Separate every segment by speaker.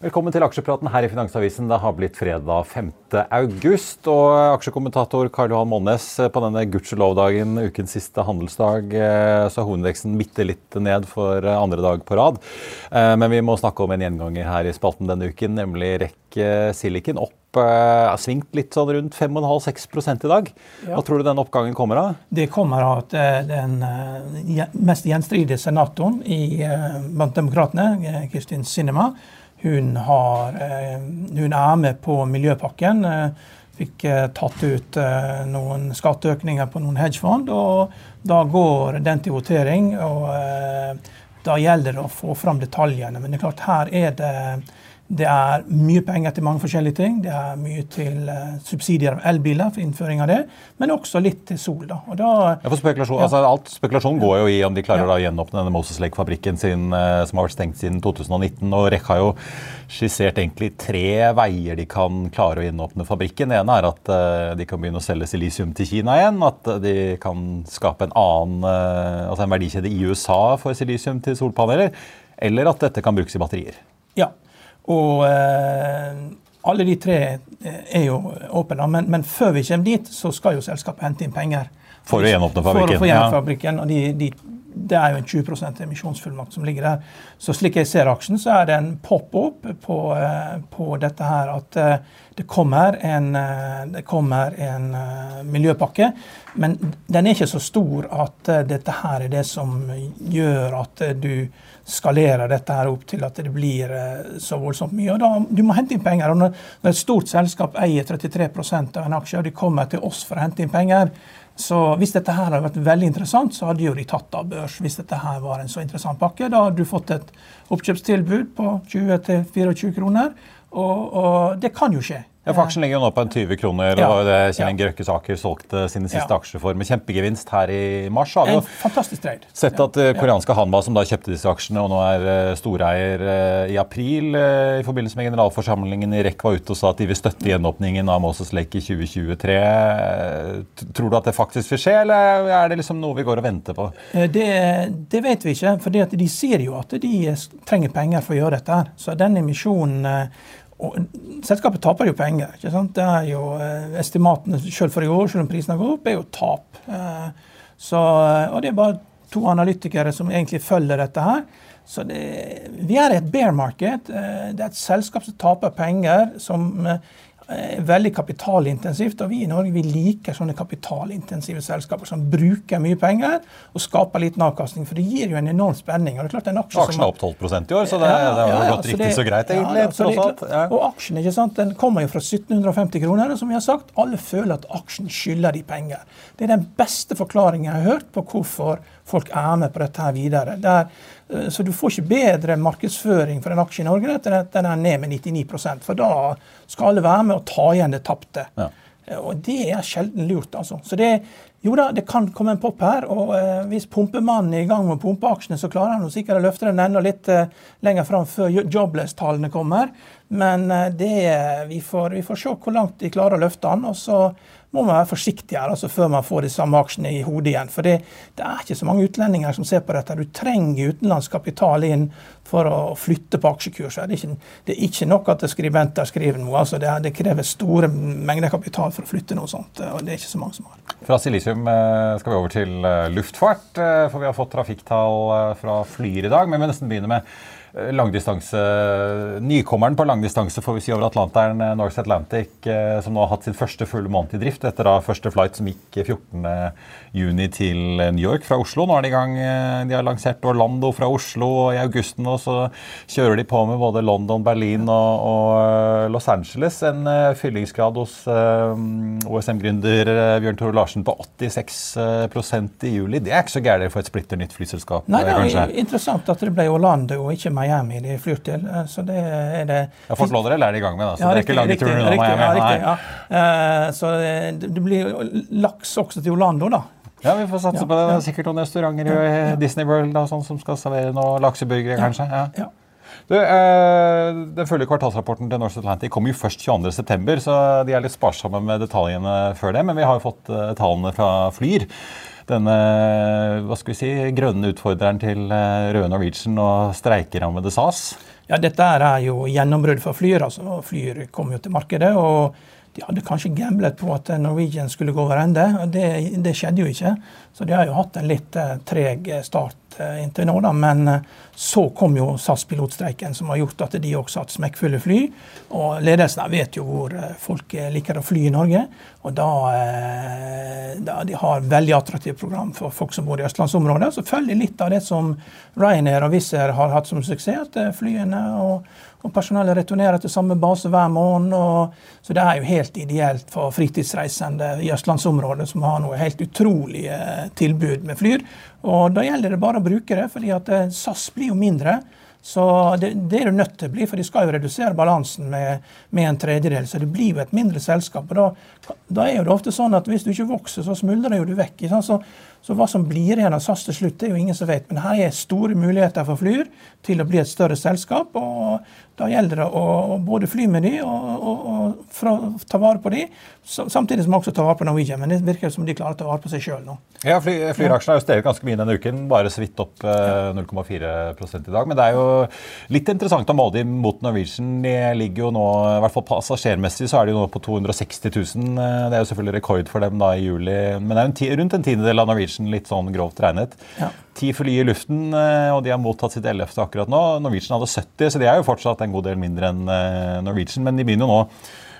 Speaker 1: Velkommen til aksjepraten her i Finansavisen. Det har blitt fredag 5. august. Og aksjekommentator Karl Johan Molnes, på denne gudskjelov-dagen, ukens siste handelsdag, så er hovedveksten bitte litt ned for andre dag på rad. Men vi må snakke om en gjenganger her i spalten denne uken, nemlig REC Silicon. Opp svingt litt sånn rundt 5,5-6 i dag. Hva tror du den oppgangen kommer av?
Speaker 2: Det kommer av at den mest gjenstridige senatoren blant demokratene, Kristin Sinema, hun, har, hun, er med på miljøpakken. Fikk tatt ut noen skatteøkninger på noen hedgefond. og Da går den til votering. og Da gjelder det å få fram detaljene. Men det er klart, her er det det er mye penger til mange forskjellige ting. Det er mye til uh, subsidier av elbiler for innføring av det, men også litt til sol. da. da
Speaker 1: ja, for spekulasjon, ja. altså alt Spekulasjon går jo i om de klarer ja. å gjenåpne denne Moses Lake-fabrikken sin, uh, som har vært stengt siden 2019. og REC har jo skissert egentlig tre veier de kan klare å gjenåpne fabrikken. Den ene er at uh, de kan begynne å selge silisium til Kina igjen. At de kan skape en annen, altså en verdikjede i USA for silisium til solpaneler. Eller at dette kan brukes i batterier.
Speaker 2: Ja, og eh, alle de tre eh, er jo åpne. Men, men, før vi kommer dit, så skal jo selskapet hente inn penger.
Speaker 1: For å gjenåpne fabrikken.
Speaker 2: For å få gjenåpne fabrikken, og de, de, Det er jo en 20% emisjonsfullmakt som ligger der. Så slik jeg ser aksjen, så er det en pop-up på, eh, på, dette her at det kommer en, det kommer en miljøpakke. Men den er ikke så stor at dette her er det som gjør at du skalerer dette her opp til at det blir eh, så voldsomt mye. og da, Du må hente inn penger. og når et stort selskap eier 33 av en aksje, og de kommer til oss for å hente inn penger, så Hvis dette her hadde vært veldig interessant, så hadde jo de tatt av børs. Hvis dette her var en så interessant pakke. Da hadde du fått et oppkjøpstilbud på 20-24 kroner. Og, og det kan jo skje.
Speaker 1: Ja, for Aksjen ligger jo nå på en 20 kroner. Ja, og det Kjell Inge Røkkesaker solgte sine siste ja. aksjer for med kjempegevinst her i mars. Har vi
Speaker 2: en fantastisk trade.
Speaker 1: sett at ja. Eh, koreanske Hanba, som da kjøpte disse aksjene og nå er eh, storeier eh, i april i forbindelse med generalforsamlingen i REC, var ute og sa at de vil støtte gjenåpningen av Moses Lake i 2023. Tror du at det faktisk vil skje, eller er det liksom noe vi går og venter på?
Speaker 2: Det, det vet vi ikke. for de sier jo at de trenger penger for å gjøre dette. her. Så denne emisjonen og selskapet taper jo penger. ikke sant? Det er jo eh, Estimatene selv for i år, selv om prisene går opp, er jo tap. Eh, så, eh, og det er bare to analytikere som egentlig følger dette her. Så det, vi er i et bear market. Det er et selskap som taper penger, som veldig kapitalintensivt. Og vi i Norge vi liker sånne kapitalintensive selskaper som bruker mye penger og skaper liten avkastning. For det gir jo en enorm spenning.
Speaker 1: og det er klart en aksje Aksjen er opp 12% i år, så det, ja, det har ja, gått riktig det, så greit, egentlig. Ja, så
Speaker 2: det, og aksjen ikke sant, den kommer jo fra 1750 kroner. Og som vi har sagt, alle føler at aksjen skylder de penger. Det er den beste forklaringen jeg har hørt på hvorfor folk er med på dette her videre. Der, eh, så du får ikke bedre markedsføring for en aksje i Norge etter at den er ned med 99 For da skal alle være med og ta igjen det tapte. Ja. Eh, og det er sjelden lurt, altså. Så det, Jo da, det kan komme en pop her. og eh, Hvis pumpemannen er i gang med å pumpe aksjene, så klarer han sikkert å løfte den enda litt eh, lenger fram før jobless-tallene kommer. Men eh, det, vi, får, vi, får, se hvor langt de klarer å løfte den. og så må man være forsiktig her altså før man får de samme aksjene i hodet igjen. For det, det, er ikke så mange utlendinger som ser på dette. Du trenger utenlandsk kapital inn for å flytte på aksjekurser. Det er ikke, det er ikke nok at skribenter skriver noe. altså det, det, krever store mengder kapital for å flytte noe sånt. og det er ikke så mange som har.
Speaker 1: Fra silisium eh, skal vi over til eh, luftfart, eh, for vi har fått trafikktall fra Flyr i dag. Men vi må nesten begynne med langdistanse, nykommeren på langdistanse får vi si over Atlanteren, Norse Atlantic, eh, som nå har hatt sin første fulle måned i drift etter da første flight som gikk 14.6 til New York fra Oslo. Nå er de i gang. De har lansert Orlando fra Oslo, og i august nå så kjører de på med både London, Berlin og, og Los Angeles. En fyllingsgrad hos OSM-gründer Bjørn Tore Larsen på 86% i juli. Det er ikke så gærent for et splitter nytt flyselskap?
Speaker 2: Nei, det er kanskje. interessant at det ble Orlando og ikke Miami de flyr til. Eh, så det er det
Speaker 1: Ja, Fort Lauderdale er de i gang med, da, så ja, det er ikke lange turer unna Miami. Ja, riktig, ja.
Speaker 2: Uh, så det blir laks også til Orlando, da.
Speaker 1: Ja, vi får satse på det. Det er sikkert noen restauranter i Disney World da, sånn, som skal servere noen lakseburgere, kanskje. Ja. Du, eh, den følge kvartalsrapporten til North Atlantic kommer jo først 22.9., så de er litt sparsomme med detaljene før det. Men vi har jo fått eh, tallene fra Flyr denne hva skal vi si, grønne utfordreren til eh, Røde Norwegian og streikerammede SAS?
Speaker 2: Ja, Dette er jo gjennombrudd for Flyr. altså Flyr kom jo til markedet. og de hadde kanskje gamblet på at Norwegian skulle gå over ende. Det, det skjedde jo ikke. Så de har jo hatt en litt uh, treg start uh, inntil nå. Da. Men uh, så kom jo SAS-pilotstreiken, som har gjort at de også har hatt smekkfulle fly. Og ledelsen vet jo hvor folk liker å fly i Norge. Og da, da De har veldig attraktivt program for folk som bor i østlandsområdet. Så følger litt av det som Ryanair og Wizz Air har hatt som suksess. at flyene og og personellet returnerer til samme base hver måned. Og, så det er jo helt ideelt for fritidsreisende i østlandsområdet som har noe helt utrolig eh, tilbud med flyr. Og da gjelder det bare å brukere, fordi at eh, SAS blir jo mindre. Så det, det, er det nødt til å bli, for de skal jo redusere balansen med, med en tredjedel. Så det blir jo et mindre selskap. og da, da, er jo det ofte sånn at hvis du ikke vokser, så smuldrer jo du vekk. Så, så, hva som blir igjen av SAS til slutt, det er jo ingen som vet. Men her er store muligheter for Flyr til å bli et større selskap. og da gjelder det å, både fly med de og, og, og ta vare på de, samtidig som man også tar vare på Norwegian. Men det virker som de klarer å ta vare på seg sjøl nå.
Speaker 1: Ja, fly, Flyraksjene har jo steget ganske mye denne uken, bare så vidt opp eh, 0,4 i dag. Men det er jo litt interessant å måle dem mot Norwegian. De ligger jo nå, i hvert fall passasjermessig, så er de jo nå på 260 000. Eh, det er jo selvfølgelig rekord for dem da i juli. Men det er jo en rundt en tiendedel av Norwegian, litt sånn grovt regnet. Ja ti fly i luften, eh, og de har mottatt sitt 11. akkurat nå. Norwegian hadde 70, så de er jo fortsatt en god del mindre enn eh, Norwegian. Men de begynner jo nå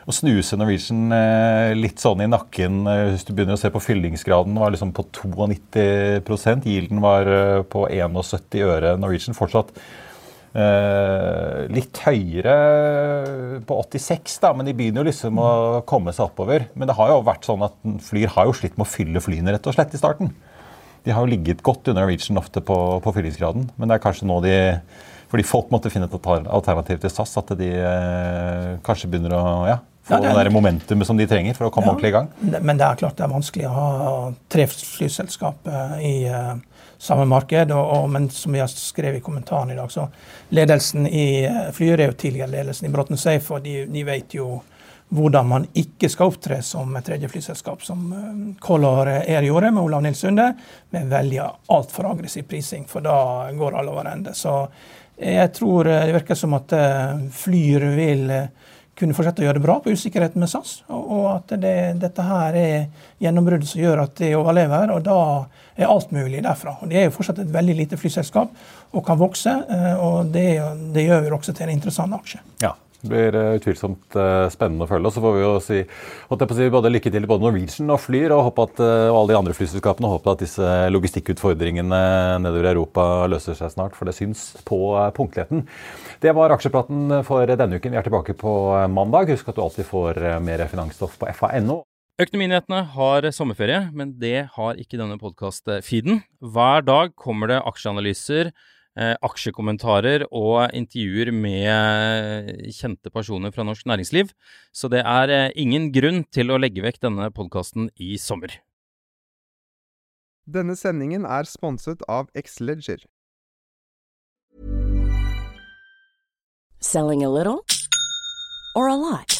Speaker 1: å snuse Norwegian eh, litt sånn i nakken. Hvis du begynner å se på fyllingsgraden, var liksom på 92% Yielden var på 71 øre. Norwegian fortsatt litt høyere på 86, da, men de begynner jo liksom å komme seg oppover. Men det har jo vært sånn at Flyr har jo slitt med å fylle flyene rett og slett i starten. De har jo ligget godt under Norwegian ofte på, på fyllingsgraden, men det er kanskje nå de fordi folk måtte finne et alternativ til SAS, at de eh, kanskje begynner å ja, få ja, det, det momentumet som de trenger for å komme ja, ordentlig i gang?
Speaker 2: Men det er klart det er vanskelig å ha tre flyselskap eh, i uh, samme marked. Og, og, men som vi har skrevet i kommentaren i dag, så ledelsen i uh, Flyr er jo tidligere ledelsen i Bråten Safe, og de, de vet jo hvordan man ikke skal opptre som et tredje flyselskap, som eh, Color Air gjorde med Olav Nils Sunde, med veldig altfor aggressiv prising, for da går alle over ende. Så jeg tror eh, det virker som at eh, Flyr vil kunne fortsette å gjøre det bra på usikkerheten med SAS, og at det, dette her er gjennombruddet som gjør at de overlever. og da er alt mulig derfra. Og De er jo fortsatt et veldig lite flyselskap og kan vokse. og Det, det gjør jo også til en interessant aksje.
Speaker 1: Ja, det blir uh, utvilsomt uh, spennende å følge. Og så får vi jo si, si både lykke til både Norwegian og Flyr og, at, uh, og alle de andre flyselskapene. Og håpe at disse logistikkutfordringene nedover i Europa løser seg snart, for det syns på punktligheten. Det var aksjepraten for denne uken. Vi er tilbake på mandag. Husk at du alltid får mer finansstoff på fa.no.
Speaker 3: Økonominyhetene har sommerferie, men det har ikke denne podkast-feeden. Hver dag kommer det aksjeanalyser Eh, aksjekommentarer og intervjuer med kjente personer fra norsk næringsliv. Så det er eh, ingen grunn til å legge vekk denne podkasten i sommer.
Speaker 4: Denne sendingen er sponset av X-Ledger.
Speaker 5: Selling a little or a lot?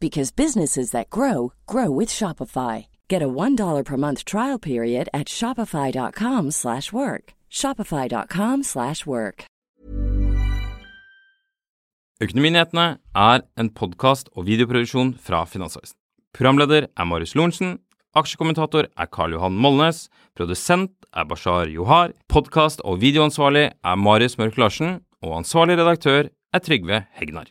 Speaker 5: because businesses that grow grow with Shopify. Get a $1 per month trial period at Shopify.com slash work. Shopify.com slash work.
Speaker 3: Økonominyhetene er en podkast og videoproduksjon fra Finansavisen. Programleder er Marius Lorentzen. Aksjekommentator er Karl Johan Molnes. Produsent er Bashar Johar. Podkast- og videoansvarlig er Marius Mørk Larsen. Og ansvarlig redaktør er Trygve Hegnar.